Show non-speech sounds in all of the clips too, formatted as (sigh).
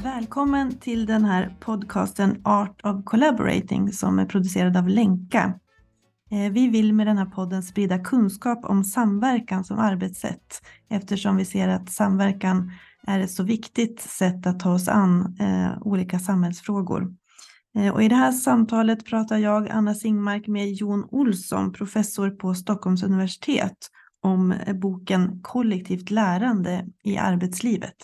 Välkommen till den här podcasten Art of Collaborating som är producerad av Lenka. Eh, vi vill med den här podden sprida kunskap om samverkan som arbetssätt eftersom vi ser att samverkan är ett så viktigt sätt att ta oss an eh, olika samhällsfrågor. Eh, och I det här samtalet pratar jag, Anna Singmark, med Jon Olsson, professor på Stockholms universitet, om boken Kollektivt lärande i arbetslivet.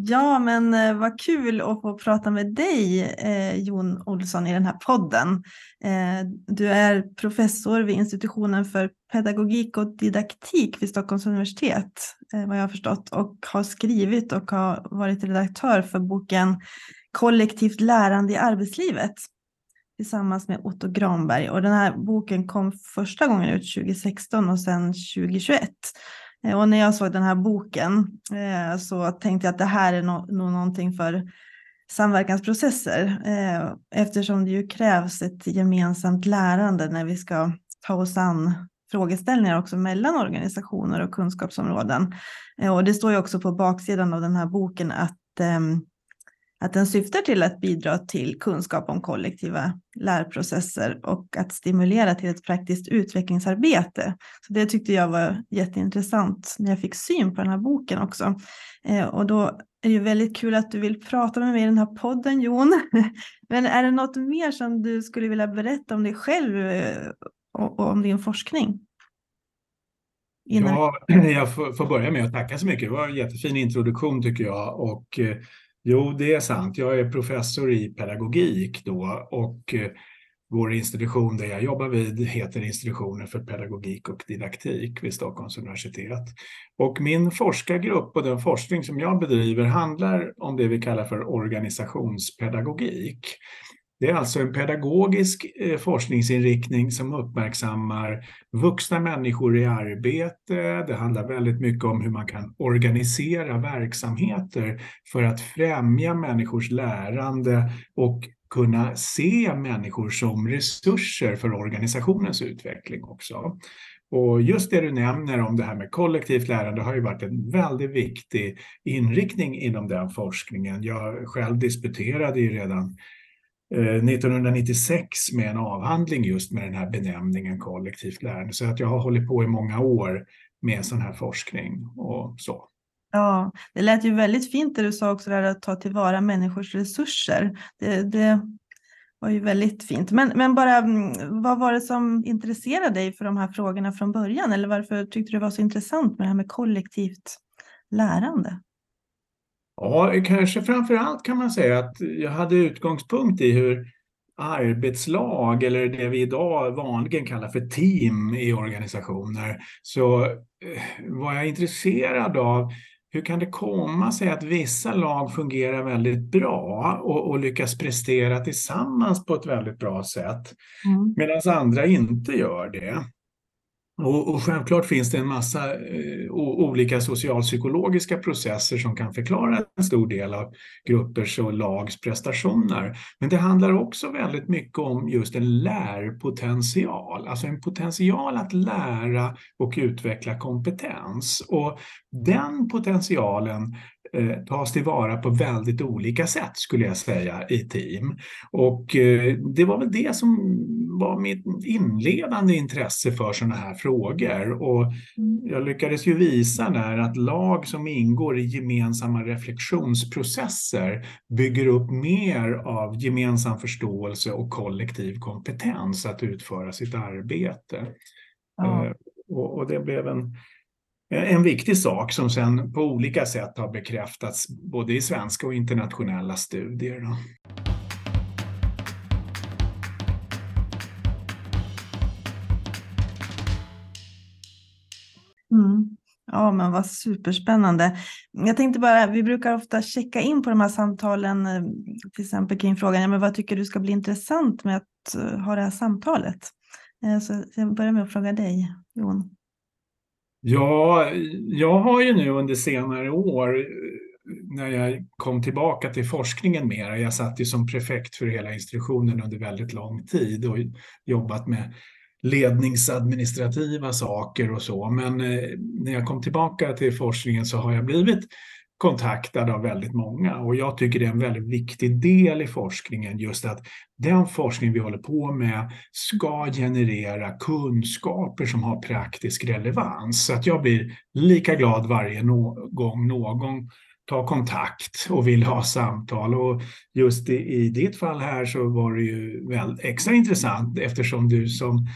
Ja, men eh, vad kul att få prata med dig, eh, Jon Olsson, i den här podden. Eh, du är professor vid institutionen för pedagogik och didaktik vid Stockholms universitet, eh, vad jag har förstått, och har skrivit och har varit redaktör för boken Kollektivt lärande i arbetslivet tillsammans med Otto Granberg. Och den här boken kom första gången ut 2016 och sen 2021. Eh, och när jag såg den här boken eh, så tänkte jag att det här är nog no någonting för samverkansprocesser eh, eftersom det ju krävs ett gemensamt lärande när vi ska ta oss an frågeställningar också mellan organisationer och kunskapsområden. Eh, och det står ju också på baksidan av den här boken att ehm, att den syftar till att bidra till kunskap om kollektiva lärprocesser och att stimulera till ett praktiskt utvecklingsarbete. Så det tyckte jag var jätteintressant när jag fick syn på den här boken också. Eh, och då är det väldigt kul att du vill prata med mig i den här podden Jon. (laughs) Men är det något mer som du skulle vilja berätta om dig själv eh, och, om din forskning? Innan... Ja, (clears throat) jag får börja med att tacka så mycket. Det var en jättefin introduktion tycker jag. Och eh, Jo, det är sant. Jag är professor i pedagogik då och eh, vår institution där jag jobbar vid heter Institutionen för pedagogik och didaktik vid Stockholms universitet. Och min forskargrupp och den forskning som jag bedriver handlar om det vi kallar för organisationspedagogik. Det är alltså en pedagogisk eh, forskningsinriktning som uppmärksammar vuxna människor i arbete. Det handlar väldigt mycket om hur man kan organisera verksamheter för att främja människors lärande och kunna se människor som resurser för organisationens utveckling också. Och just det du nämner om det här med kollektivt lärande har ju varit en väldigt viktig inriktning inom den forskningen. Jag själv disputerade ju redan Eh, 1996 med en avhandling just med den här benämningen kollektivt lärande. Så att jag har hållit på i många år med sån här forskning och så. Ja, det lät ju väldigt fint det du sa också där att ta tillvara människors resurser. Det, det var ju väldigt fint. Men, men bara mm, vad var det som intresserade dig för de här frågorna från början? Eller varför tyckte du det var så intressant med det här med kollektivt lärande? Ja, kanske framför allt kan man säga att jag hade utgångspunkt i hur arbetslag eller det vi idag vanligen kallar för team i organisationer så eh, var jag intresserad av hur kan det komma sig att vissa lag fungerar väldigt bra och, och lyckas prestera tillsammans på ett väldigt bra sätt mm. medan andra inte gör det? Och, och självklart finns det en massa eh, olika socialpsykologiska processer som kan förklara en stor del av gruppers och lags prestationer. Men det handlar också väldigt mycket om just en lärpotential, alltså en potential att lära och utveckla kompetens. Och den potentialen eh, tas tillvara på väldigt olika sätt skulle jag säga i team. Och eh, det var väl det som var mitt inledande intresse för sådana här frågor. Och mm. jag lyckades ju visa där att lag som ingår i gemensamma reflektionsprocesser bygger upp mer av gemensam förståelse och kollektiv kompetens att utföra sitt arbete. Ja. Eh, och, och det blev en Eh, en viktig sak som sen på olika sätt har bekräftats både i svenska och internationella studier. Då. Mm. Ja, men vad superspännande. Jag tänkte bara, vi brukar ofta checka in på de här samtalen, eh, till exempel kring frågan, ja, men vad tycker du ska bli intressant med att eh, ha det här samtalet? Så jag börjar med att fråga dig, Jon. Ja, jag har ju nu under senare år när jag kom tillbaka till forskningen mer, jag satt ju som prefekt för hela institutionen under väldigt lång tid och jobbat med ledningsadministrativa saker och så. Men eh, när jag kom tillbaka till forskningen så har jag blivit kontaktad av väldigt många och jag tycker det är en väldigt viktig del i forskningen just att den forskning vi håller på med ska generera kunskaper som har praktisk relevans. Så att jag blir lika glad varje no gång någon tar kontakt och vill ha samtal. Och just i, i ditt fall här så var det ju väl extra intressant eftersom du som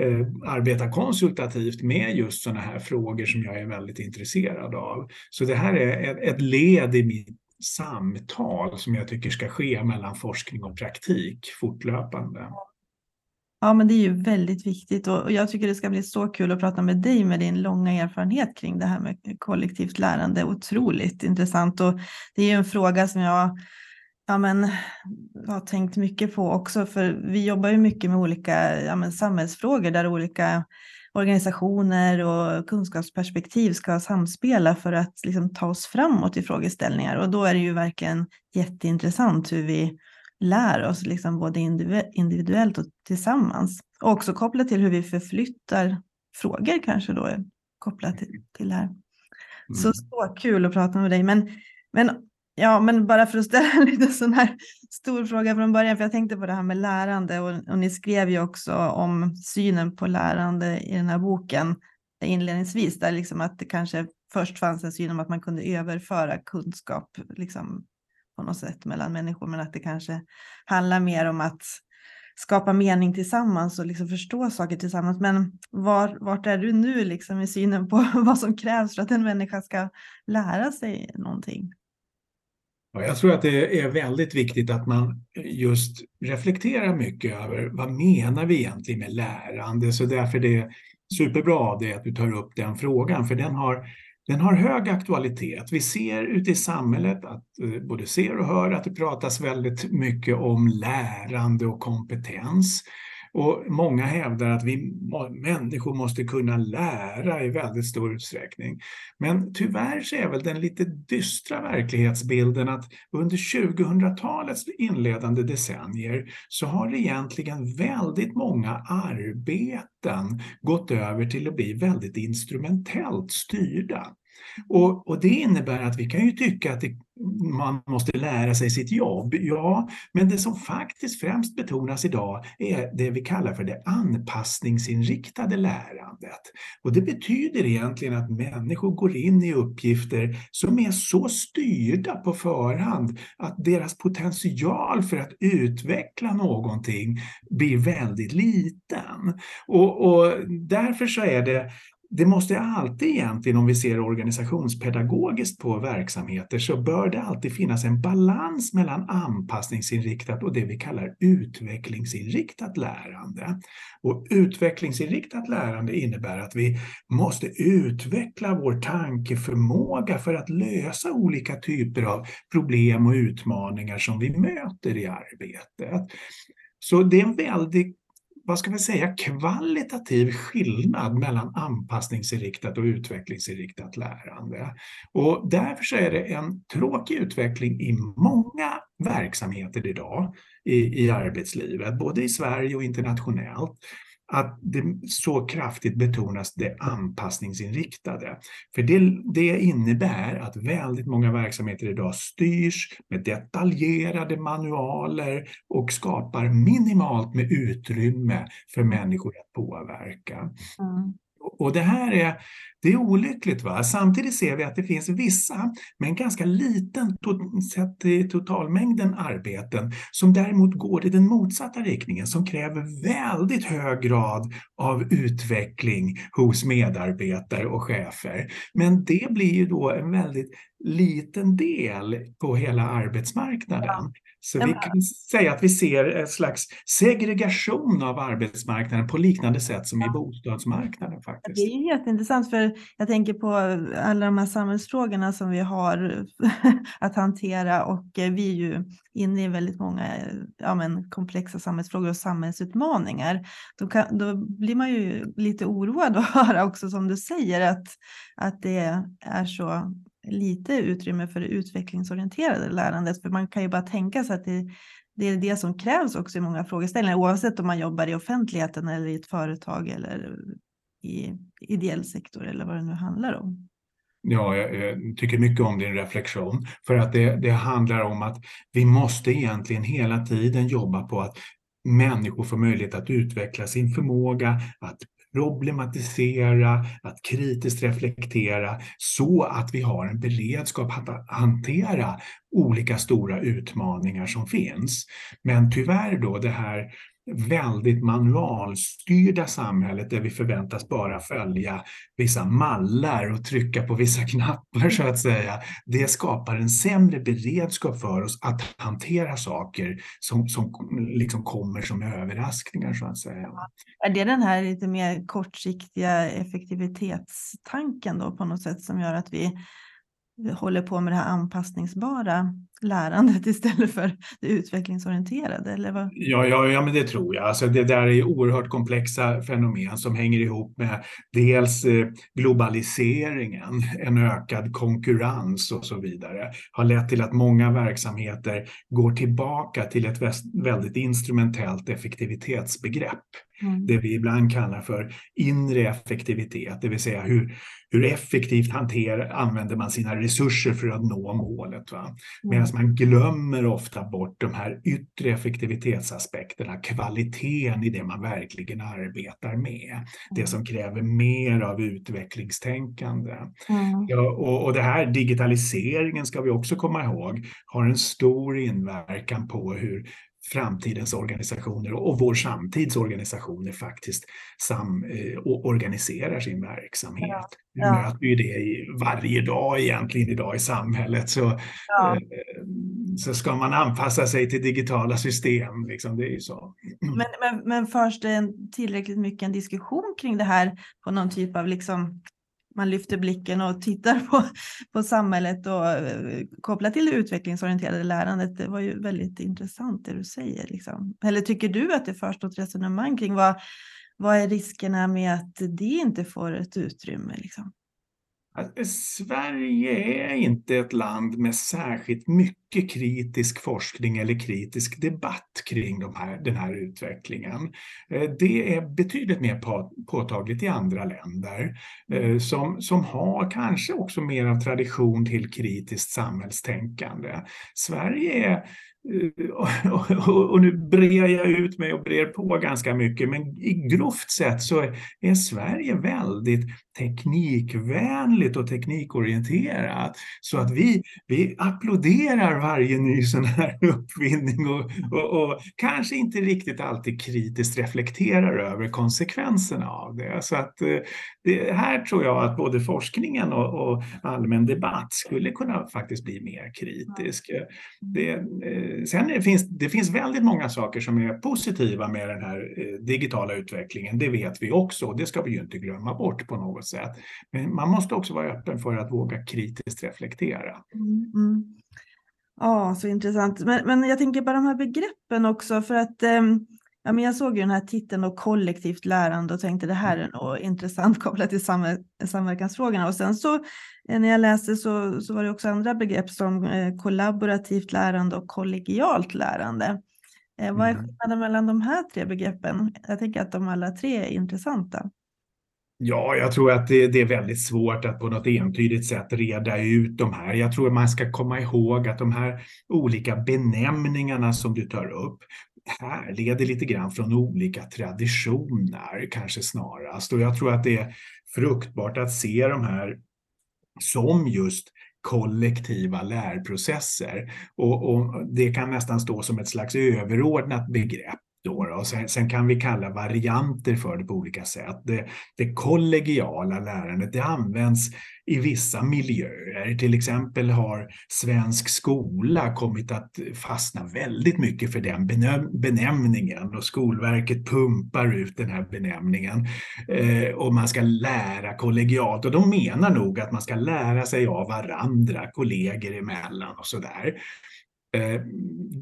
eh, arbetar konsultativt med just sådana här frågor som jag är väldigt intresserad av. Så det här är ett, ett led i mitt samtal som jag tycker ska ske mellan forskning och praktik fortlöpande. Ja, men det är ju väldigt viktigt och jag tycker det ska bli så kul att prata med dig med din långa erfarenhet kring det här med kollektivt lärande. Otroligt intressant och det är ju en fråga som jag ja, men, har tänkt mycket på också, för vi jobbar ju mycket med olika ja, men, samhällsfrågor där olika organisationer och kunskapsperspektiv ska samspela för att liksom, ta oss framåt i frågeställningar. Och då är det ju verkligen jätteintressant hur vi lär oss liksom både individuellt och tillsammans. Och också kopplat till hur vi förflyttar frågor kanske då kopplat till, till det här. Mm. Så, så kul att prata med dig. Men, men, ja, men bara för att ställa en (laughs) lite sån här stor fråga från början, för jag tänkte på det här med lärande och, och ni skrev ju också om synen på lärande i den här boken inledningsvis, där liksom att det kanske först fanns en syn om att man kunde överföra kunskap liksom, på något sätt mellan människor, men att det kanske handlar mer om att skapa mening tillsammans och liksom förstå saker tillsammans. Men var, vart är du nu liksom i synen på (laughs) vad som krävs för att en människa ska lära sig någonting? Ja, jag tror att det är väldigt viktigt att man just reflekterar mycket över vad menar vi egentligen med lärande? Så därför det är superbra av det att du tar upp den frågan, för den har den har hög aktualitet. Vi ser ute i samhället, att, eh, både ser och hör, att det pratas väldigt mycket om lärande och kompetens. Och många hävdar att vi människor måste kunna lära i väldigt stor utsträckning. Men tyvärr så är väl den lite dystra verklighetsbilden att under 2000-talets inledande decennier så har egentligen väldigt många arbeten gått över till att bli väldigt instrumentellt styrda. Och, och, det innebär att vi kan ju tycka att det, man måste lära sig sitt jobb. Ja, men det som faktiskt främst betonas idag är det vi kallar för det anpassningsinriktade lärandet. Och det betyder egentligen att människor går in i uppgifter som är så styrda på förhand att deras potential för att utveckla någonting blir väldigt liten. Och, och därför så är det det måste alltid egentligen, om vi ser organisationspedagogiskt på verksamheter, så bör det alltid finnas en balans mellan anpassningsinriktat och det vi kallar utvecklingsinriktat lärande. Och utvecklingsinriktat lärande innebär att vi måste utveckla vår tankeförmåga för att lösa olika typer av problem och utmaningar som vi möter i arbetet. Så det är en väldigt vad ska man säga, kvalitativ skillnad mellan anpassningsinriktat och utvecklingsinriktat lärande. Och därför så är det en tråkig utveckling i många verksamheter idag i, i arbetslivet, både i Sverige och internationellt att det så kraftigt betonas det anpassningsinriktade. För det, det innebär att väldigt många verksamheter idag styrs med detaljerade manualer och skapar minimalt med utrymme för människor att påverka. Mm. Och det här är, det är olyckligt. Va? Samtidigt ser vi att det finns vissa, men ganska liten sett till totalmängden arbeten, som däremot går i den motsatta riktningen, som kräver väldigt hög grad av utveckling hos medarbetare och chefer. Men det blir ju då en väldigt liten del på hela arbetsmarknaden. Så vi kan säga att vi ser en slags segregation av arbetsmarknaden på liknande sätt som i bostadsmarknaden. faktiskt. Det är jätteintressant för jag tänker på alla de här samhällsfrågorna som vi har (laughs) att hantera och vi är ju inne i väldigt många ja, men, komplexa samhällsfrågor och samhällsutmaningar. Då, kan, då blir man ju lite oroad att (laughs) höra också som du säger att, att det är så lite utrymme för det utvecklingsorienterade lärandet. För man kan ju bara tänka sig att det, det är det som krävs också i många frågeställningar, oavsett om man jobbar i offentligheten eller i ett företag eller i ideell sektor eller vad det nu handlar om. Ja, jag, tycker mycket om din reflektion för att det, det handlar om att vi måste egentligen hela tiden jobba på att människor får möjlighet att utveckla sin förmåga att problematisera, att kritiskt reflektera så att vi har en beredskap att hantera olika stora utmaningar som finns. Men tyvärr då det här väldigt manualstyrda samhället där vi förväntas bara följa vissa mallar och trycka på vissa (laughs) knappar så att säga. Det skapar en sämre beredskap för oss att hantera saker som, som liksom kommer som överraskningar så att säga. Är det den här lite mer kortsiktiga effektivitetstanken då på något sätt som gör att vi håller på med det här anpassningsbara lärandet istället för det utvecklingsorienterade? Eller vad? Ja, ja, ja, men det tror jag. Alltså det där är oerhört komplexa fenomen som hänger ihop med dels eh, globaliseringen, en ökad konkurrens och så vidare, har lett till att många verksamheter går tillbaka till ett väldigt instrumentellt effektivitetsbegrepp. Mm. Det vi ibland kallar för inre effektivitet, det vill säga hur, hur effektivt hanterar, använder man sina resurser för att nå målet. Va? Mm. Medan man glömmer ofta bort de här yttre effektivitetsaspekterna, kvaliteten i det man verkligen arbetar med. Det mm. som kräver mer av utvecklingstänkande. Mm. Ja, och, och det här digitaliseringen ska vi också komma ihåg har en stor inverkan på hur framtidens organisationer och vår samtids organisationer faktiskt sam, eh, organiserar sin verksamhet. Ja, ja. Vi möter ju det varje dag egentligen idag i samhället. Så, ja. eh, så ska man anpassa sig till digitala system. Liksom, det är ju så. (clears throat) Men, men, men förs det en, tillräckligt mycket en diskussion kring det här på någon typ av liksom man lyfter blicken och tittar på, på samhället och eh, kopplat till det utvecklingsorienterade lärandet. Det var ju väldigt intressant det du säger. Liksom. Eller tycker du att det förs något resonemang kring vad, vad är riskerna med att det inte får ett utrymme? Liksom? Eh, Sverige är inte ett land med särskilt mycket kritisk forskning eller kritisk debatt kring de här, den här utvecklingen. Eh, det är betydligt mer påtagligt i andra länder eh, som, som har kanske också mer av tradition till kritiskt samhällstänkande. Sverige är (laughs) och nu brer jag ut mig och brer på ganska mycket, men i grovt sett så är Sverige väldigt teknikvänligt och teknikorienterat. Så att vi, vi applåderar varje ny sån här (laughs) uppfinning och, och, och, kanske inte riktigt alltid kritiskt reflekterar över konsekvenserna av det. Så att eh, det, här tror jag att både forskningen och, och allmän debatt skulle kunna faktiskt bli mer kritisk. Det, eh, sen det finns det finns väldigt många saker som är positiva med den här eh, digitala utvecklingen. Det vet vi också och det ska vi ju inte glömma bort på något sätt. Men man måste också vara öppen för att våga kritiskt reflektera. Mm. mm. Ja, så intressant. Men, men jag tänker på de här begreppen också för att ehm, Ja, men jag såg ju den här titeln och kollektivt lärande och tänkte det här är nog intressant (laughs) kopplat till samver samverkansfrågorna. Och sen så eh, när jag läste så, så var det också andra begrepp som eh, kollaborativt lärande och kollegialt lärande. Eh, vad är mm. skillnaden mellan de här tre begreppen? Jag tänker att de alla tre är intressanta. Ja, jag tror att det, det, är väldigt svårt att på något entydigt sätt reda ut de här. Jag tror man ska komma ihåg att de här olika benämningarna som du tar upp härleder lite grann från olika traditioner kanske snarast. Och jag tror att det är fruktbart att se de här som just kollektiva lärprocesser. Och, och, det kan nästan stå som ett slags överordnat begrepp då, då. Sen, sen, kan vi kalla varianter för det på olika sätt. Det, det kollegiala lärandet det används i vissa miljöer. Till exempel har svensk skola kommit att fastna väldigt mycket för den benämningen och Skolverket pumpar ut den här benämningen. Eh, och man ska lära kollegialt och de menar nog att man ska lära sig av varandra, kollegor emellan och sådär. Eh,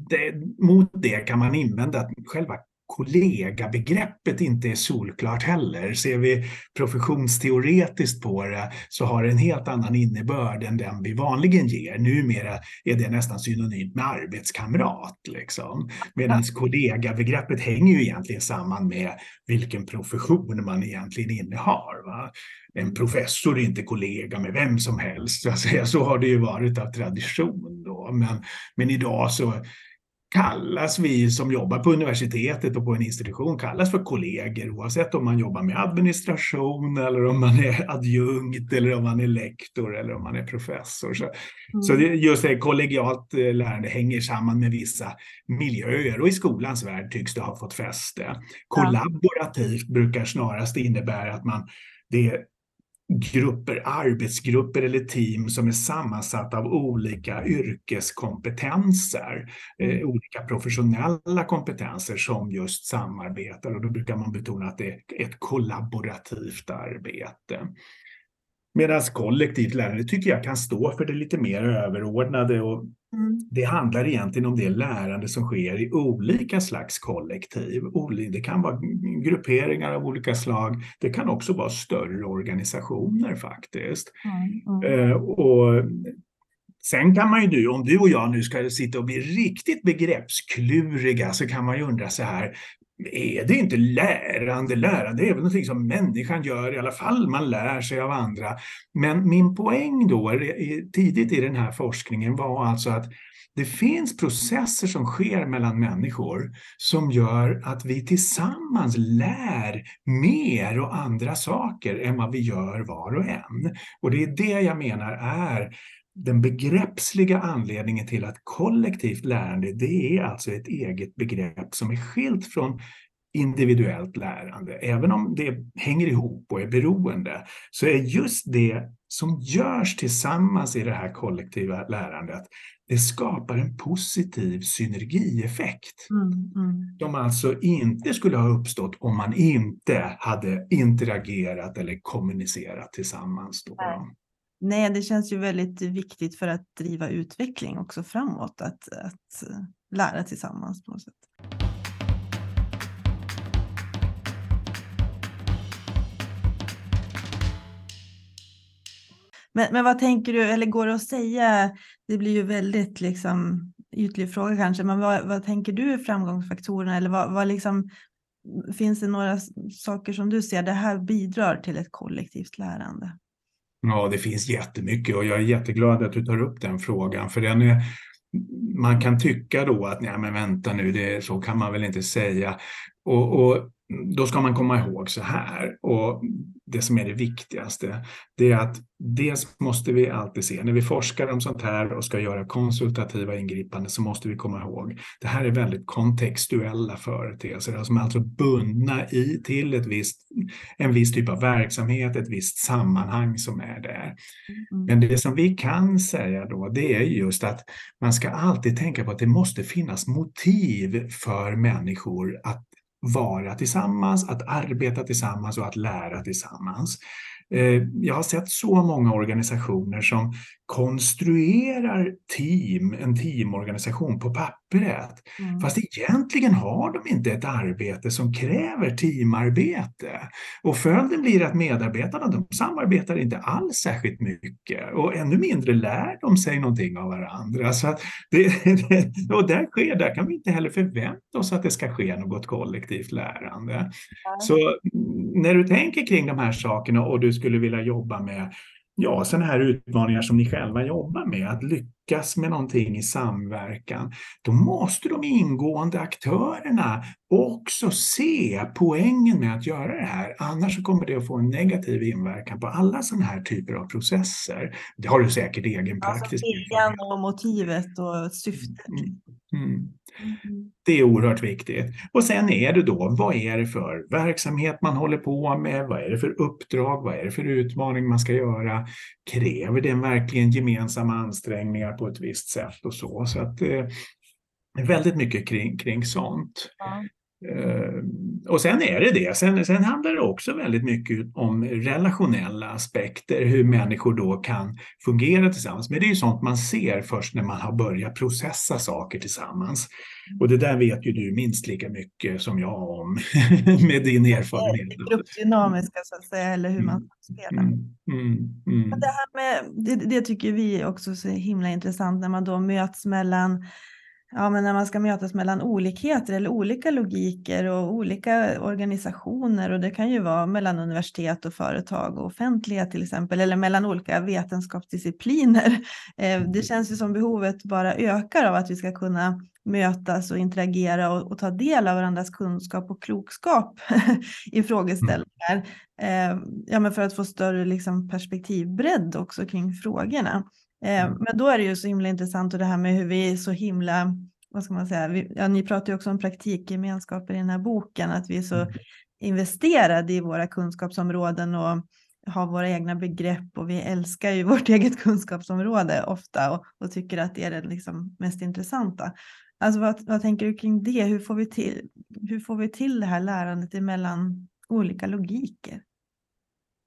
det, mot det kan man invända att själva kollegabegreppet inte är solklart heller. Ser vi professionsteoretiskt på det så har det en helt annan innebörd än den vi vanligen ger. Numera är det nästan synonymt med arbetskamrat. Liksom. Medan kollegabegreppet hänger ju egentligen samman med vilken profession man egentligen innehar. Va? En professor är inte kollega med vem som helst. Så, att säga. så har det ju varit av tradition. Då. Men, men idag så kallas vi som jobbar på universitetet och på en institution kallas för kollegor oavsett om man jobbar med administration eller om man är adjunkt eller om man är lektor eller om man är professor. Så, mm. så just det kollegialt eh, lärande hänger samman med vissa miljöer och i skolans värld tycks det ha fått fäste. Kollaborativt brukar snarast innebära att man det grupper, arbetsgrupper eller team som är sammansatta av olika yrkeskompetenser, eh, mm. olika professionella kompetenser som just samarbetar och då brukar man betona att det är ett kollaborativt arbete. Medan kollektivt lärande tycker jag kan stå för det lite mer överordnade och mm. det handlar egentligen om det lärande som sker i olika slags kollektiv. Det kan vara grupperingar av olika slag. Det kan också vara större organisationer faktiskt. Mm. Mm. Och Sen kan man ju nu, om du och jag nu ska sitta och bli riktigt begreppskluriga, så kan man ju undra så här, är det inte lärande? Lärande är väl någonting som människan gör, i alla fall man lär sig av andra. Men min poäng då, tidigt i den här forskningen, var alltså att det finns processer som sker mellan människor som gör att vi tillsammans lär mer och andra saker än vad vi gör var och en. Och det är det jag menar är den begreppsliga anledningen till att kollektivt lärande, det är alltså ett eget begrepp som är skilt från individuellt lärande. Även om det hänger ihop och är beroende, så är just det som görs tillsammans i det här kollektiva lärandet, det skapar en positiv synergieffekt. Mm, mm. Som alltså inte skulle ha uppstått om man inte hade interagerat eller kommunicerat tillsammans. Då. Nej, Nej, det känns ju väldigt viktigt för att driva utveckling också framåt, att, att lära tillsammans på något sätt. Men, men vad tänker du, eller går det att säga, det blir ju väldigt liksom ytlig fråga kanske, men vad, vad tänker du är framgångsfaktorerna eller vad, vad liksom, finns det några saker som du ser, det här bidrar till ett kollektivt lärande? Ja, det finns jättemycket och jag är jätteglad att du tar upp den frågan för den är, man kan tycka då att nej men vänta nu, det, så kan man väl inte säga. Och, och då ska man komma ihåg så här, och det som är det viktigaste, det är att dels måste vi alltid se, när vi forskar om sånt här och ska göra konsultativa ingripanden så måste vi komma ihåg, det här är väldigt kontextuella företeelser, som är alltså bundna i, till ett visst, en viss typ av verksamhet, ett visst sammanhang som är där. Mm. Men det som vi kan säga då, det är just att man ska alltid tänka på att det måste finnas motiv för människor att vara tillsammans, att arbeta tillsammans och att lära tillsammans. Eh, jag har sett så många organisationer som konstruerar team, en teamorganisation på pappret. Mm. Fast egentligen har de inte ett arbete som kräver teamarbete. Och följden blir att medarbetarna de samarbetar inte alls särskilt mycket och ännu mindre lär de sig någonting av varandra. Så det, (laughs) och där, sker, där kan vi inte heller förvänta oss att det ska ske något kollektivt lärande. Mm. Så när du tänker kring de här sakerna och du skulle vilja jobba med ja, sådana här utmaningar som ni själva jobbar med, att lyckas med någonting i samverkan, då måste de ingående aktörerna också se poängen med att göra det här. Annars kommer det att få en negativ inverkan på alla sådana här typer av processer. Det har du säkert egen alltså praktisk alltså, viljan och motivet och syftet. Mm. Mm. Mm. Det är oerhört viktigt. Och sen är det då, vad är det för verksamhet man håller på med? Vad är det för uppdrag? Vad är det för utmaning man ska göra? Kräver den verkligen gemensamma ansträngningar på ett visst sätt och så? Så att det eh, är väldigt mycket kring, kring sånt. Ja. Eh, och sen är det det. Sen, sen handlar det också väldigt mycket om relationella aspekter, hur människor då kan fungera tillsammans. Men det är ju sånt man ser först när man har börjat processa saker tillsammans. Och det där vet ju du minst lika mycket som jag om (laughs) med din erfarenhet. Det gruppdynamiska så att säga, eller hur man spelar. Mm, mm, mm. Det, här med, det, det tycker vi också är så himla intressant när man då möts mellan ja, men när man ska mötas mellan olikheter eller olika logiker och olika organisationer och det kan ju vara mellan universitet och företag och offentlighet till exempel eller mellan olika vetenskapsdiscipliner. (laughs) Eh, det känns ju som behovet bara ökar av att vi ska kunna mötas och interagera och, och ta del av varandras kunskap och klokskap (laughs) i frågeställningar. Mm. Eh, ja, men för att få större liksom, perspektivbredd också kring frågorna. Eh, mm. Men då är det ju så himla intressant och det här med hur vi är så himla, vad ska man säga, vi, ja, ni pratar ju också om praktikgemenskaper i den här boken, att vi är så mm. investerade i våra kunskapsområden och har våra egna begrepp och vi älskar ju (laughs) vårt eget kunskapsområde ofta och, och tycker att det är det liksom mest intressanta. Alltså vad, vad tänker du kring det? Hur får, vi till, hur får vi till det här lärandet emellan olika logiker?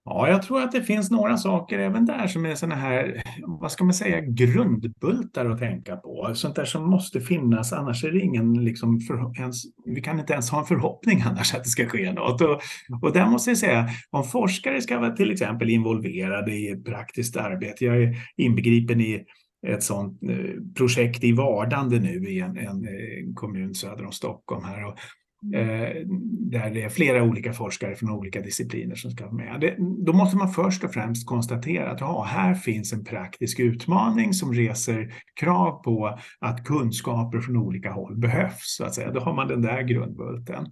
Ja, jag tror att det finns några saker även där som är sådana här, vad ska man säga, grundbultar att tänka på. Sånt där som måste finnas, annars är det ingen, liksom, för, ens, vi kan inte ens ha en förhoppning annars att det ska ske något. Och, och där måste jag säga, om forskare ska vara till exempel involverade i praktiskt arbete, jag är inbegripen i ett sådant eh, projekt i vardande nu i en, en, en kommun söder om Stockholm här. Och Mm. Eh, där det är flera olika forskare från olika discipliner som ska vara med. Det, då måste man först och främst konstatera att ja, här finns en praktisk utmaning som reser krav på att kunskaper från olika håll behövs. Så att säga. Då har man den där grundbulten.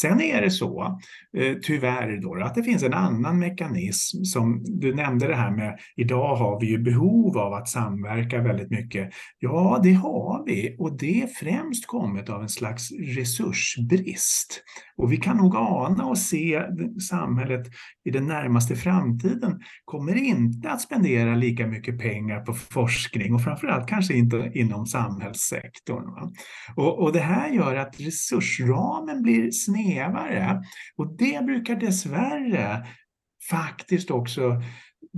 Sen är det så, eh, tyvärr, då, att det finns en annan mekanism som du nämnde det här med, idag har vi ju behov av att samverka väldigt mycket. Ja, det har vi och det är främst kommit av en slags resursbrist. Och vi kan nog ana och se samhället i den närmaste framtiden kommer inte att spendera lika mycket pengar på forskning och framförallt kanske inte inom samhällssektorn. Och, och det här gör att resursramen blir sned snävare och det brukar dessvärre faktiskt också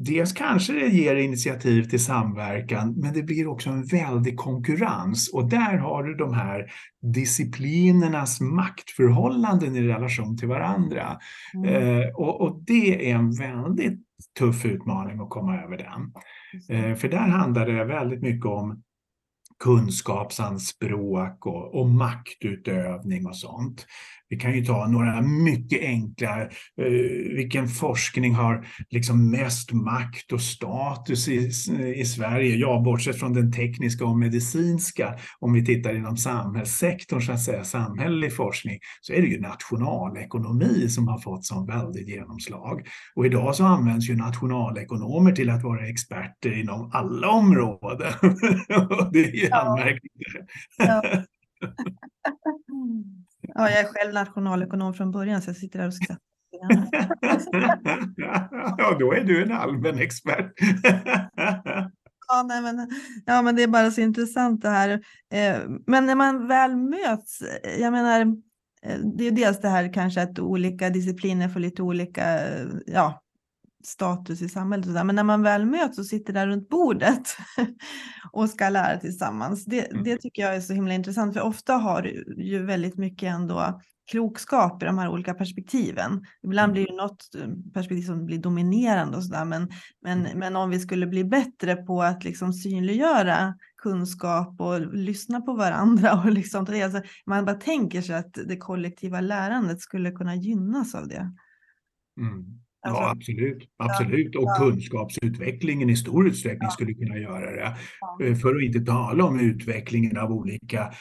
Dels kanske det ger initiativ till samverkan, men det blir också en väldig konkurrens. Och där har du de här disciplinernas maktförhållanden i relation till varandra. Mm. Eh, och, och, det är en väldigt tuff utmaning att komma över den. Eh, för där handlar det väldigt mycket om kunskapsanspråk och, och maktutövning och sånt. Vi kan ju ta några mycket enkla. Eh, vilken forskning har liksom mest makt och status i, i Sverige? Ja, bortsett från den tekniska och medicinska. Om vi tittar inom samhällssektorn, så att säga, samhällelig forskning, så är det ju nationalekonomi som har fått sån väldigt genomslag. Och idag så används ju nationalekonomer till att vara experter inom alla områden. (laughs) det är ju ja. anmärkningsvärt. Ja. (laughs) (laughs) Ja, jag är själv nationalekonom från början så jag sitter där och skrattar. (laughs) ja, då är du en allmän expert. ja, nej, men, ja, men det är bara så intressant det här. Eh, men när man väl möts, jag menar, eh, det är dels det här kanske att olika discipliner får lite olika ja, status i samhället. Men när man väl möts och sitter där runt bordet (laughs) och ska lära tillsammans, det, mm. det tycker jag är så himla intressant. För ofta har du ju väldigt mycket ändå klokskap i de här olika perspektiven. Ibland blir det något eh, perspektiv som blir dominerande och sådär, men, men, mm. men om vi skulle bli bättre på att liksom synliggöra kunskap och lyssna på varandra och liksom, alltså, man bara tänker sig att det kollektiva lärandet skulle kunna gynnas av det. Mm. Alltså, ja, absolut. absolut. Och kunskapsutvecklingen i stor utsträckning skulle kunna göra det. Eh, för att inte tala om utvecklingen av olika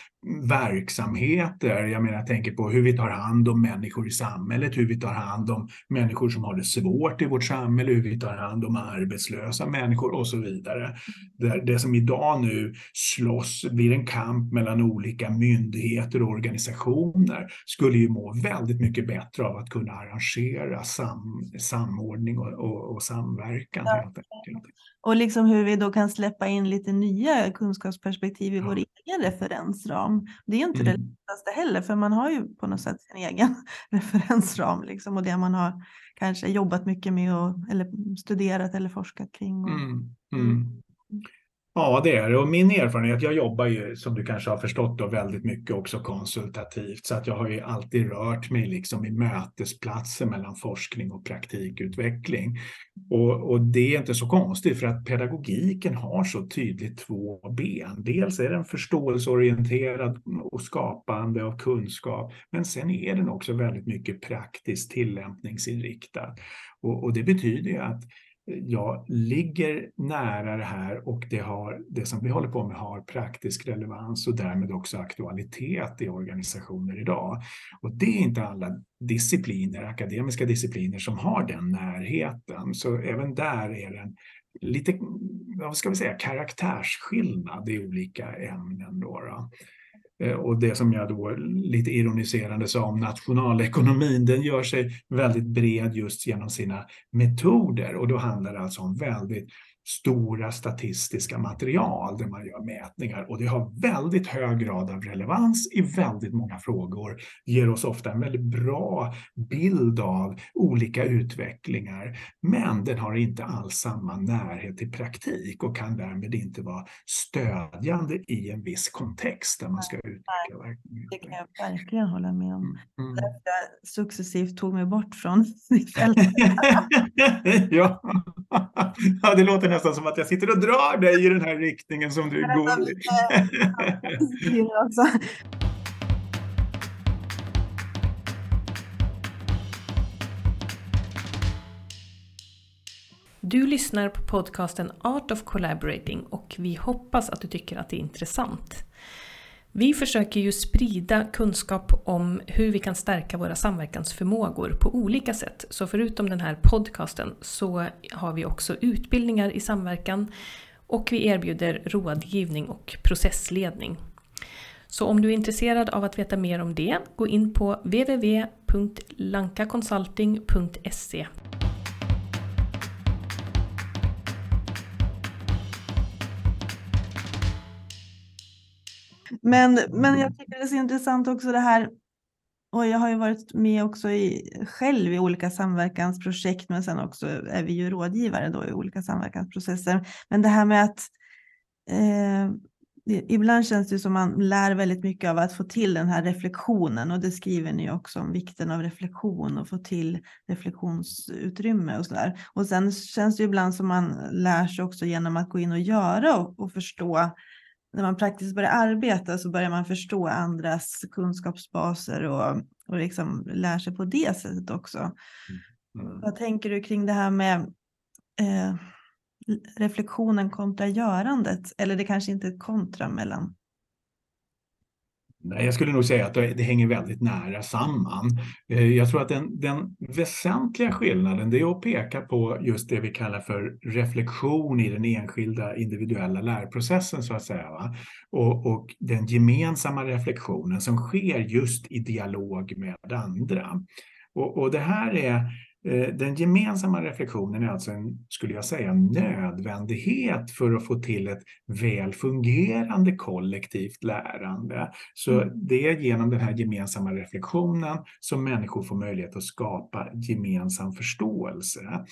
verksamheter. Jag menar, jag tänker på hur vi tar hand om människor i samhället, hur vi tar hand om människor som har det svårt i vårt samhälle, hur vi tar hand om arbetslösa människor och så vidare. Det, det som idag nu slåss, blir en kamp mellan olika myndigheter och organisationer, skulle ju må väldigt mycket bättre av att kunna arrangera sam, samordning och, och, och samverkan. Ja. Och liksom hur vi då kan släppa in lite nya kunskapsperspektiv i ja. vår egen referensram. Det är inte mm. det lättaste heller, för man har ju på något sätt sin egen (laughs) referensram liksom, och det man har kanske jobbat mycket med och, eller studerat eller forskat kring. Och, mm. Mm. Ja, det är det. Och min erfarenhet, jag jobbar ju som du kanske har förstått då, väldigt mycket också konsultativt. Så att jag har ju alltid rört mig liksom i mötesplatser mellan forskning och praktikutveckling. Och, och det är inte så konstigt för att pedagogiken har så tydligt två ben. Dels är den förståelseorienterad och skapande av kunskap. Men sen är den också väldigt mycket praktiskt tillämpningsinriktad. Och, och det betyder ju att jag ligger nära det här och det, har, det som vi håller på med har praktisk relevans och därmed också aktualitet i organisationer idag. Och det är inte alla discipliner, akademiska discipliner, som har den närheten. Så även där är det en lite, vad ska vi säga, karaktärsskillnad i olika ämnen. Då, då. Eh, och det som jag då lite ironiserande sa om nationalekonomin, den gör sig väldigt bred just genom sina metoder. Och då handlar det alltså om väldigt stora statistiska material där man gör mätningar och det har väldigt hög grad av relevans i väldigt många frågor, ger oss ofta en väldigt bra bild av olika utvecklinger. Men den har inte alls samma närhet till praktik och kan därmed inte vara stödjande i en viss kontext där man ska utveckla verksamheten. Det kan jag verkligen hålla med om. Mm. Därför jag successivt tog mig bort från fältet. (laughs) ja. ja, det låter nästan som att jag sitter och drar dig i den här riktningen som du går i. (laughs) Du lyssnar på podcasten Art of Collaborating och vi hoppas att du tycker att det är intressant. Vi försöker ju sprida kunskap om hur vi kan stärka våra samverkansförmågor på olika sätt. Så förutom den här podcasten så har vi också utbildningar i samverkan och vi erbjuder rådgivning och processledning. Så om du är intresserad av att veta mer om det, gå in på www.lankaconsulting.se Men, men jag tycker det är så intressant också det här, och jag har ju varit med också i, själv i olika samverkansprojekt, men sen också är vi ju rådgivare då i olika samverkansprocesser. Men det här med att eh, ibland känns det som man lär väldigt mycket av att få till den här reflektionen och det skriver ni också om vikten av reflektion och få till reflektionsutrymme och så där. Och sen känns det ibland som man lär sig också genom att gå in och göra och, och förstå när man praktiskt börjar arbeta så börjar man förstå andras kunskapsbaser och, och liksom lär sig på det sättet också. Mm. mm. Vad tänker du kring det här med eh, reflektionen kontra görandet? Eller det kanske inte är kontra mellan Nej, jag skulle nog säga att det hänger väldigt nära samman. Eh, jag tror att den, den, väsentliga skillnaden det är att peka på just det vi kallar för reflektion i den enskilda individuella lärprocessen så att säga. Och, och, den gemensamma reflektionen som sker just i dialog med andra. Och, och det här är den gemensamma reflektionen är alltså en, skulle jag säga, nödvändighet för att få till ett väl fungerande kollektivt lärande. Så mm. det är genom den här gemensamma reflektionen som människor får möjlighet att skapa gemensam förståelse.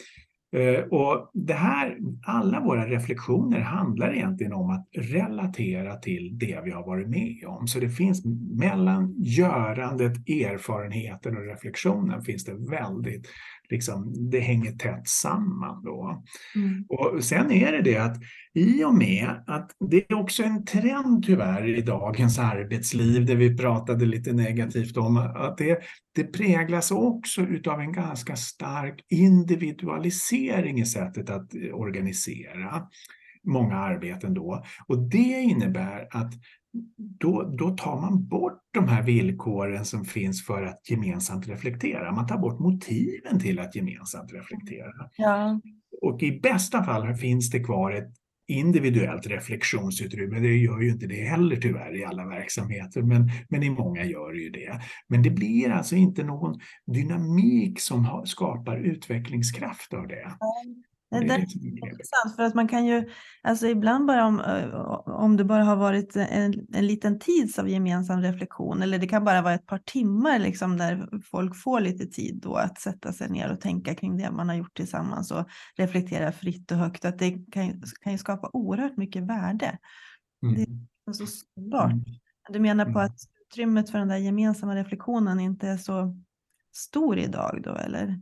Eh, och det här, alla våra reflektioner handlar egentligen om att relatera till det vi har varit med om. Så det finns mellan görandet, erfarenheten och reflektionen finns det väldigt liksom, det hänger tätt samman. Då. Mm. Och sen är det det att i och med att det är också en trend tyvärr i dagens arbetsliv, där vi pratade lite negativt om, att det, det präglas också utav en ganska stark individualisering i sättet att organisera många arbeten då. Och det innebär att då, då tar man bort de här villkoren som finns för att gemensamt reflektera. Man tar bort motiven till att gemensamt reflektera. Ja. Och i bästa fall finns det kvar ett individuellt reflektionsutrymme. Det gör ju inte det heller tyvärr i alla verksamheter, men, men i många gör det ju det. Men det blir alltså inte någon dynamik som skapar utvecklingskraft av det. Det, är intressant för att man kan ju, alltså ibland bara om, om det bara har varit en, en liten tids av gemensam reflektion eller det kan bara vara ett par timmar liksom där folk får lite tid då att sätta sig ner och tänka kring det man har gjort tillsammans och reflektera fritt och högt, att det kan, kan ju skapa oerhört mycket värde. Mm. Det är så sårbart. Mm. Du menar på mm. att utrymmet för den där gemensamma reflektionen inte är så stor idag då eller?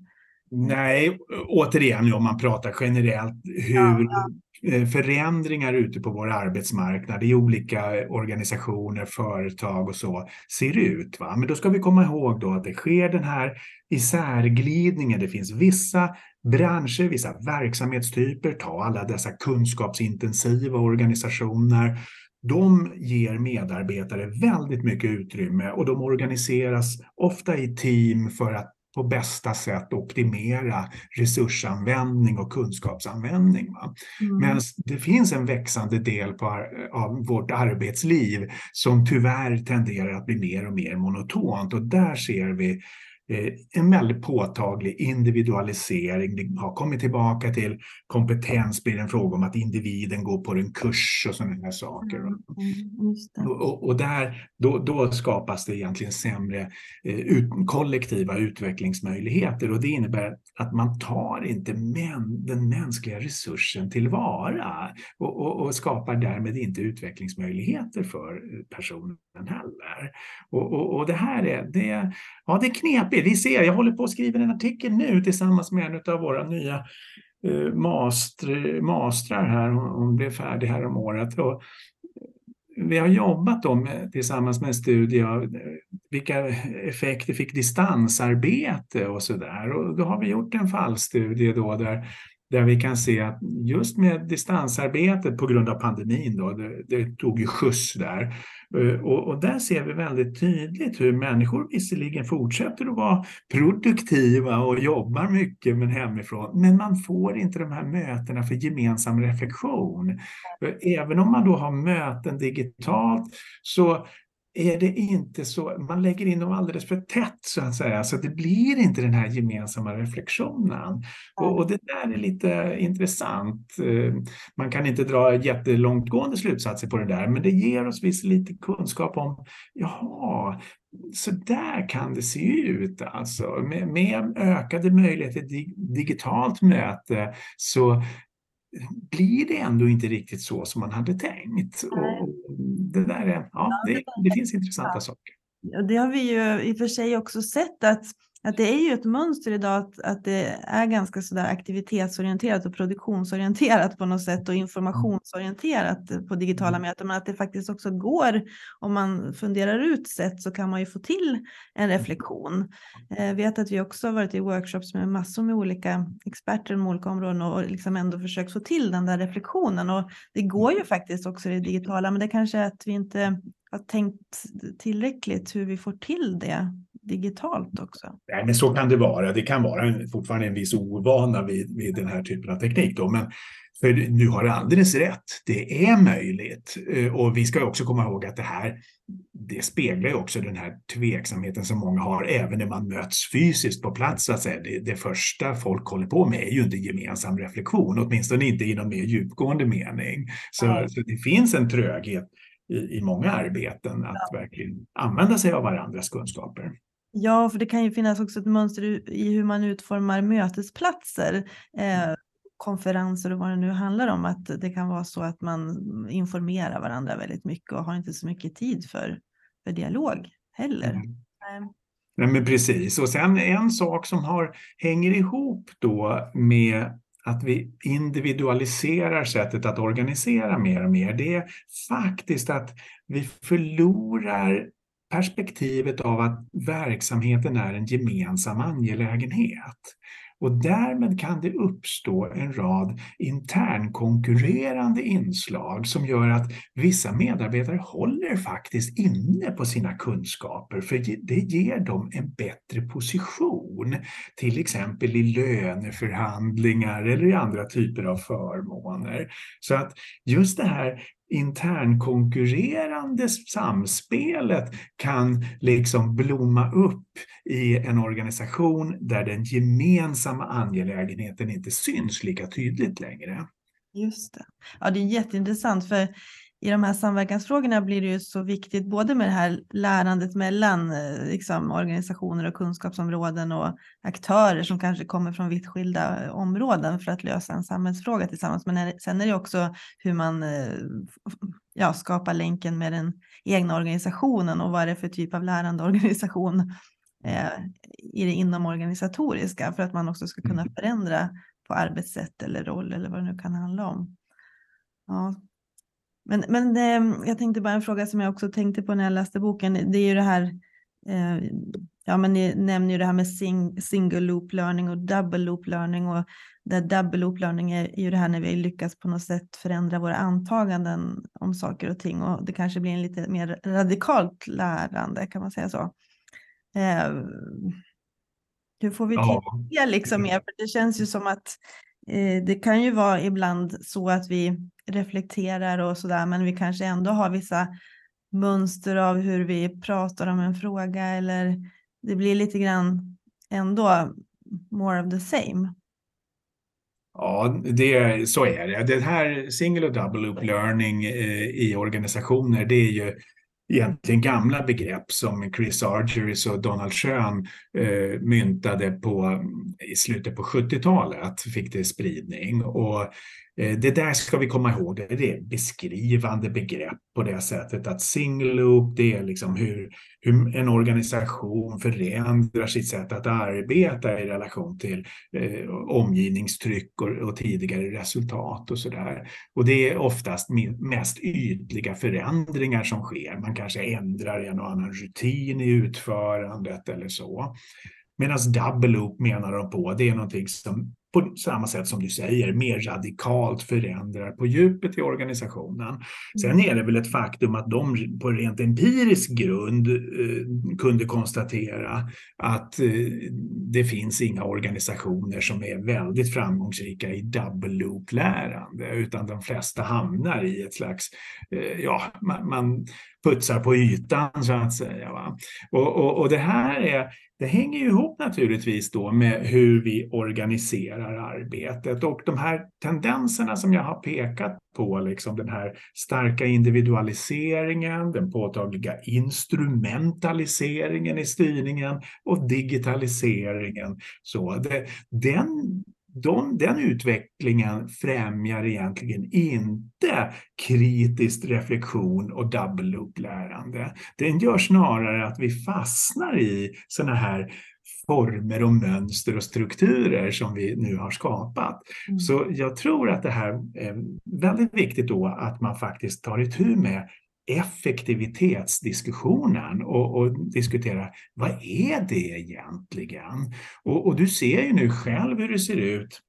Nej, återigen om man pratar generellt hur ja, ja. Eh, förändringar ute på vår arbetsmarknad i olika organisationer, företag och så ser ut. Va? Men då ska vi komma ihåg då att det sker den här isärglidningen. Det finns vissa branscher, vissa verksamhetstyper, ta alla dessa kunskapsintensiva organisationer de ger medarbetare väldigt mycket utrymme och de organiseras ofta i team för att på bästa sätt optimera resursanvändning och kunskapsanvändning. Mm. Men det finns en växande del på, av vårt arbetsliv som tyvärr tenderar att bli mer och mer monotont och där ser vi en väldigt påtaglig individualisering. Det har kommit tillbaka till kompetens blir en fråga om att individen går på en kurs och sådana här saker. Mm, mm och, och, där, då, då, skapas det egentligen sämre eh, ut, kollektiva utvecklingsmöjligheter och det innebär att man tar inte män, den mänskliga resursen tillvara och, och, och skapar därmed inte utvecklingsmöjligheter för personen heller. Och, och, det här är, det, ja, det är knepigt. Vi ser, jag håller på att skriva en artikel nu tillsammans med en av våra nya eh, master, mastrar här. Hon blev färdig här om året. Och eh, vi har jobbat då med, tillsammans med en studie av eh, vilka effekter fick distansarbete och så där. Och då har vi gjort en fallstudie då där där vi kan se att just med distansarbetet på grund av pandemin, då, det, det tog ju skjuts där. Eh, och, och, där ser vi väldigt tydligt hur människor visserligen fortsätter att vara produktiva och jobbar mycket men hemifrån, men man får inte de här mötena för gemensam reflektion. Även om man då har möten digitalt så är det inte så, man lägger in dem alldeles för tätt så att säga, så att det blir inte den här gemensamma reflektionen. Och, och, det där är lite intressant. Eh, man kan inte dra jättelångtgående slutsatser på det där, men det ger oss visst lite kunskap om, jaha, så där kan det se ut alltså. Med, med ökade möjligheter till digitalt möte så blir det ändå inte riktigt så som man hade tänkt. Och det, där är, ja, det, det finns intressanta saker. Det har vi ju i och för sig också sett att att det är ju ett mönster idag att, att det är ganska sådär aktivitetsorienterat och produktionsorienterat på något sätt och informationsorienterat på digitala mm. möten. Men att det faktiskt också går, om man funderar ut sätt så kan man ju få till en reflektion. Jag eh, vet att vi också har varit i workshops med massor med olika experter inom olika områden och liksom ändå försökt få till den där reflektionen. Och det går ju faktiskt också i det digitala, men det kanske är att vi inte har tänkt tillräckligt hur vi får till det digitalt också? Nej, men så kan det vara. Det kan vara en, fortfarande en viss ovana vid, vid den här typen av teknik. Då. Men för du har alldeles rätt. Det är möjligt. Eh, och vi ska också komma ihåg att det här det speglar ju också den här tveksamheten som många har även när man möts fysiskt på plats. Så att säga. Det, det första folk håller på med är ju inte gemensam reflektion, åtminstone inte i någon mer djupgående mening. Så, så det finns en tröghet i, i många arbeten att ja. verkligen använda sig av varandras kunskaper. Ja, för det kan ju finnas också ett mönster i hur man utformar mötesplatser, eh, mm. konferenser och vad det nu handlar om. Att det kan vara så att man informerar varandra väldigt mycket och har inte så mycket tid för, för dialog heller. Mm. Nej, men precis, och sen en sak som har, hänger ihop då med att vi individualiserar sättet att organisera mer och mer, det är faktiskt att vi förlorar perspektivet av att verksamheten är en gemensam angelägenhet. Och därmed kan det uppstå en rad internkonkurrerande inslag som gör att vissa medarbetare håller faktiskt inne på sina kunskaper för det ger dem en bättre position, till exempel i löneförhandlingar eller i andra typer av förmåner. Så att just det här internkonkurrerande samspelet kan liksom blomma upp i en organisation där den gemensamma angelägenheten inte syns lika tydligt längre. Just det. Ja, det är jätteintressant för i de här samverkansfrågorna blir det ju så viktigt både med det här lärandet mellan eh, liksom, organisationer och kunskapsområden och aktörer som kanske kommer från vitt skilda områden för att lösa en samhällsfråga tillsammans. Men sen är det också hur man eh, ja, skapar länken med den egna organisationen och vad det är för typ av lärandeorganisation eh, i det inomorganisatoriska för att man också ska kunna mm. förändra på arbetssätt eller roll eller vad det nu kan handla om. Ja, men, men det, jag tänkte bara en fråga som jag också tänkte på när jag läste boken. Det är ju det här, eh, ja men ni nämner ju det här med sing, single loop learning och double loop learning och det double loop learning är ju det här när vi lyckas på något sätt förändra våra antaganden om saker och ting och det kanske blir en lite mer radikalt lärande kan man säga så. Eh, hur får vi till det liksom mer? För det känns ju som att eh, det kan ju vara ibland så att vi reflekterar och sådär, men vi kanske ändå har vissa mönster av hur vi pratar om en fråga eller det blir lite grann ändå more of the same. Ja, det, så är det. Det här single och double loop learning eh, i organisationer, det är ju egentligen gamla begrepp som Chris Argyris och Donald Schön eh, myntade på, i slutet på 70-talet, fick det spridning. Och Eh, det där ska vi komma ihåg, det är beskrivande begrepp på det sättet att single loop, det är liksom hur, hur en organisation förändrar sitt sätt att arbeta i relation till eh, omgivningstryck och, och, tidigare resultat och sådär. Och det är oftast mest ytliga förändringar som sker. Man kanske ändrar en och annan rutin i utförandet eller så. Medan double loop menar de på, det är någonting som på samma sätt som du säger, mer radikalt förändrar på djupet i organisationen. Sen mm. är det väl ett faktum att de på rent empirisk grund eh, kunde konstatera att eh, det finns inga organisationer som är väldigt framgångsrika i double loop-lärande, utan de flesta hamnar i ett slags, eh, ja, man, man putsar på ytan så att säga. Va? Och, och, och det här är det hänger ihop naturligtvis då med hur vi organiserar arbetet och de här tendenserna som jag har pekat på, liksom den här starka individualiseringen, den påtagliga instrumentaliseringen i styrningen och digitaliseringen. Så det, den de, den utvecklingen främjar egentligen inte kritisk reflektion och double loop-lärande. Den gör snarare att vi fastnar i sådana här former och mönster och strukturer som vi nu har skapat. Mm. Så jag tror att det här är väldigt viktigt då att man faktiskt tar itu med effektivitetsdiskussionen och, och diskutera vad är det egentligen? Och, och, du ser ju nu själv hur det ser ut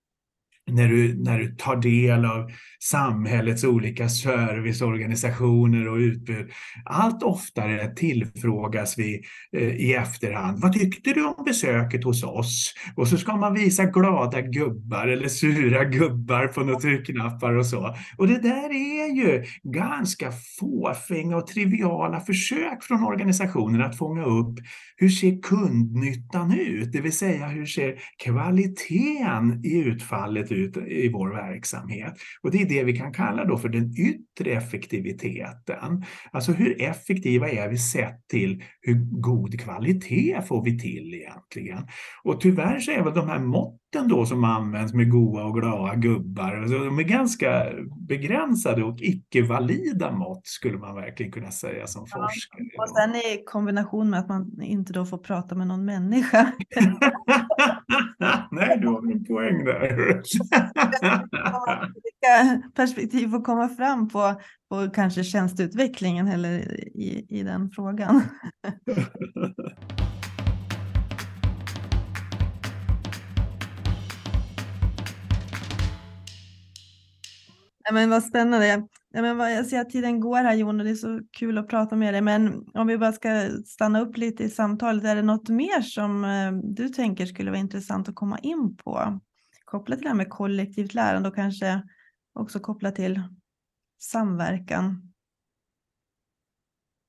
när du, när du tar del av samhällets olika serviceorganisationer och utbud. Allt oftare tillfrågas vi eh, i efterhand. Vad tyckte du om besöket hos oss? Och så ska man visa glada gubbar eller sura gubbar på några tryckknappar och så. Och det där är ju ganska fåfänga och triviala försök från organisationer att fånga upp hur ser kundnyttan ut? Det vill säga hur ser kvaliteten i utfallet ut i vår verksamhet? Och det är det vi kan kalla då för den yttre effektiviteten. Alltså hur effektiva är vi sett till hur god kvalitet får vi till egentligen? Och tyvärr så är väl de här måtten då som används med goa och glada gubbar, alltså de är ganska begränsade och icke-valida mått skulle man verkligen kunna säga som ja, forskare. Och sen i kombination med att man inte då får prata med någon människa. (laughs) Nej, du har en poäng där. perspektiv får komma fram på, på kanske tjänsteutvecklingen eller i, i den frågan. (laughs) Ja, men vad spännande. Ja, men vad, jag ser att tiden går här Jon och det är så kul att prata med dig. Men om vi bara ska stanna upp lite i samtalet. Är det något mer som eh, du tänker skulle vara intressant att komma in på? Kopplat till det här med kollektivt lärande och kanske också kopplat till samverkan?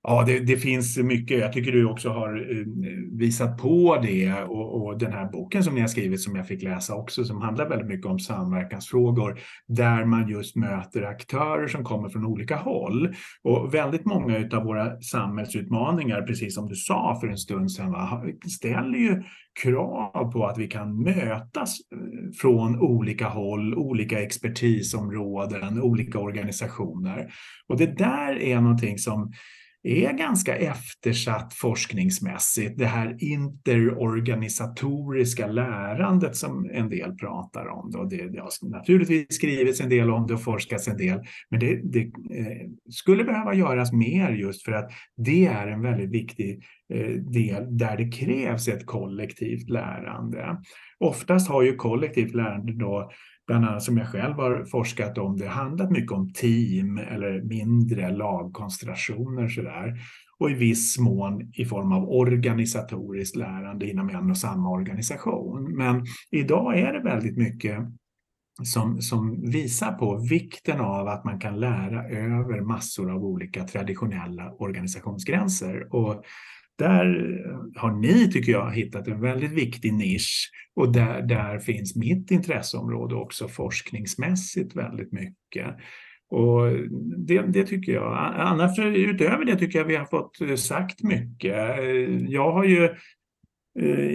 Ja, det, det, finns mycket. Jag tycker du också har eh, visat på det och, och, den här boken som ni har skrivit som jag fick läsa också som handlar väldigt mycket om samverkansfrågor där man just möter aktörer som kommer från olika håll. Och väldigt många av våra samhällsutmaningar, precis som du sa för en stund sedan, va, ställer ju krav på att vi kan mötas eh, från olika håll, olika expertisområden, olika organisationer. Och det där är någonting som är ganska eftersatt forskningsmässigt. Det här interorganisatoriska lärandet som en del pratar om. Då. Det, det har naturligtvis skrivits en del om det och forskats en del, men det, det eh, skulle behöva göras mer just för att det är en väldigt viktig eh, del där det krävs ett kollektivt lärande. Oftast har ju kollektivt lärande då bland annat som jag själv har forskat om, det handlat mycket om team eller mindre lagkonstellationer sådär. Och i viss mån i form av organisatoriskt lärande inom en och samma organisation. Men idag är det väldigt mycket som, som visar på vikten av att man kan lära över massor av olika traditionella organisationsgränser. Och där eh, har ni, tycker jag, hittat en väldigt viktig nisch och där, där finns mitt intresseområde också forskningsmässigt väldigt mycket. Och det, det, tycker jag. Annars utöver det tycker jag vi har fått eh, sagt mycket. Eh, jag har ju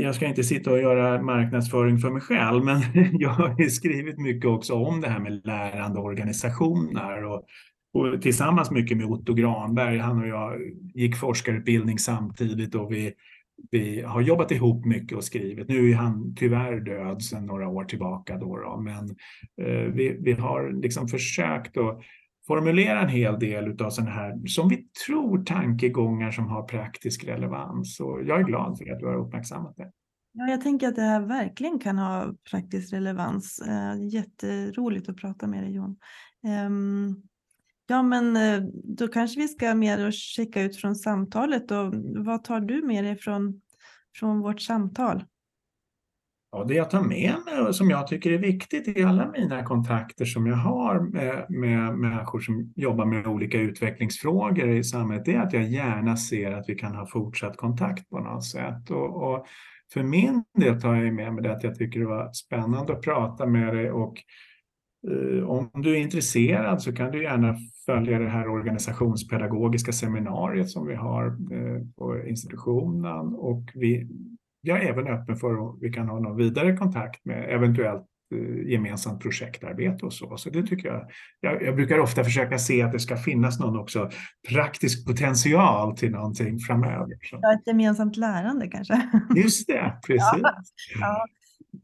jag ska inte sitta och göra marknadsföring för mig själv, men (laughs) jag har skrivit mycket också om det här med lärande organisationer och och tillsammans mycket med Otto Granberg. Han och jag gick forskarutbildning samtidigt och vi, vi har jobbat ihop mycket och skrivit. Nu är han tyvärr död sedan några år tillbaka. Då, då. men eh, vi, vi har liksom försökt att formulera en hel del av sådana här, som vi tror, tankegångar som har praktisk relevans. Och jag är glad för att du har uppmärksammat det. Ja, jag tänker att det här verkligen kan ha praktisk relevans. Eh, jätteroligt att prata med dig Jon. Ehm, Ja, men eh, då kanske vi ska mer och skicka ut från samtalet. Och vad tar du med dig från, från vårt samtal? Ja, det jag tar med mig och som jag tycker är viktigt i alla mina kontakter som jag har med, med människor som jobbar med olika utvecklingsfrågor i samhället, det är att jag gärna ser att vi kan ha fortsatt kontakt på något sätt. Och, och för min del tar jag med mig det att jag tycker det var spännande att prata med dig och eh, om du är intresserad så kan du gärna följa det här organisationspedagogiska seminariet som vi har eh, på institutionen och vi, jag är även öppen för att vi kan ha någon vidare kontakt med eventuellt eh, gemensamt projektarbete och så. Så det tycker jag, jag, jag. brukar ofta försöka se att det ska finnas någon också praktisk potential till någonting framöver. Ja, ett gemensamt lärande kanske. Just det, precis. (laughs) Ja, ja.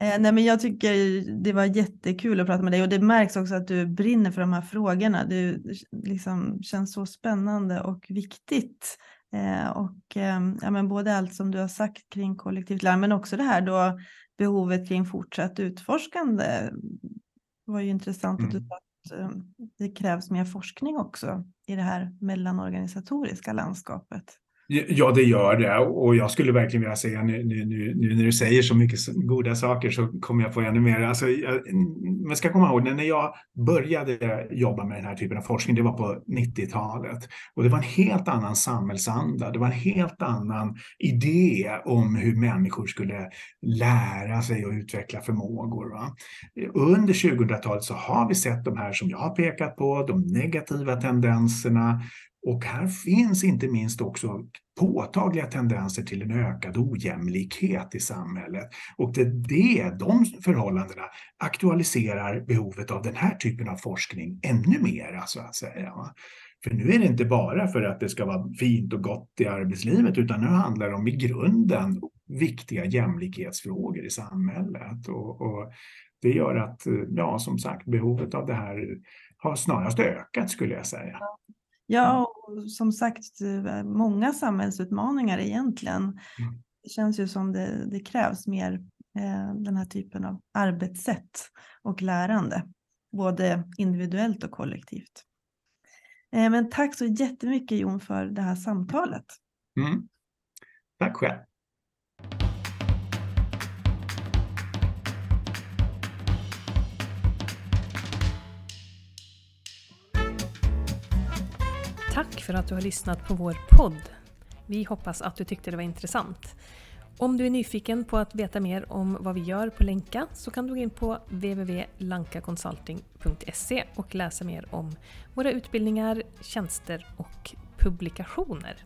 Eh, nej, men jag tycker det var jättekul att prata med dig och det märks också att du brinner för de här frågorna. Det liksom känns så spännande och viktigt. Eh, och eh, ja, men både allt som du har sagt kring kollektivt lärande men också det här då behovet kring fortsatt utforskande. Det var ju intressant mm. att du mm. sa att eh, det krävs mer forskning också i det här mellanorganisatoriska landskapet. Ja, det gör det. Och jag skulle verkligen vilja säga nu, nu, nu, nu när du säger så mycket goda saker så kommer jag få ännu mer. Alltså, jag, mm, man ska komma ihåg, när jag började jobba med den här typen av forskning, det var på 90-talet. Och det var en helt annan samhällsanda. Det var en helt annan idé om hur människor skulle lära sig och utveckla förmågor. Va? Under 2000-talet så har vi sett de här som jag har pekat på, de negativa tendenserna, och här finns inte minst också påtagliga tendenser till en ökad ojämlikhet i samhället. Och det, det, de förhållandena aktualiserar behovet av den här typen av forskning ännu mer, så att säga. För nu är det inte bara för att det ska vara fint och gott i arbetslivet, utan nu handlar det om i grunden viktiga jämlikhetsfrågor i samhället. Och, och det gör att, ja, som sagt, behovet av det här har snarast ökat skulle jag säga. Ja, och som sagt, eh, många samhällsutmaningar egentligen. Mm. Det känns ju som det, det krävs mer eh, den här typen av arbetssätt och lärande, både individuellt och kollektivt. Eh, men tack så jättemycket Jon för det här samtalet. Mm. Tack själv. För att du har lyssnat på vår podd. Vi hoppas att du tyckte det var intressant. Om du är nyfiken på att veta mer om vad vi gör på Länka så kan du gå in på www.lankaconsulting.se och läsa mer om våra utbildningar, tjänster och publikationer.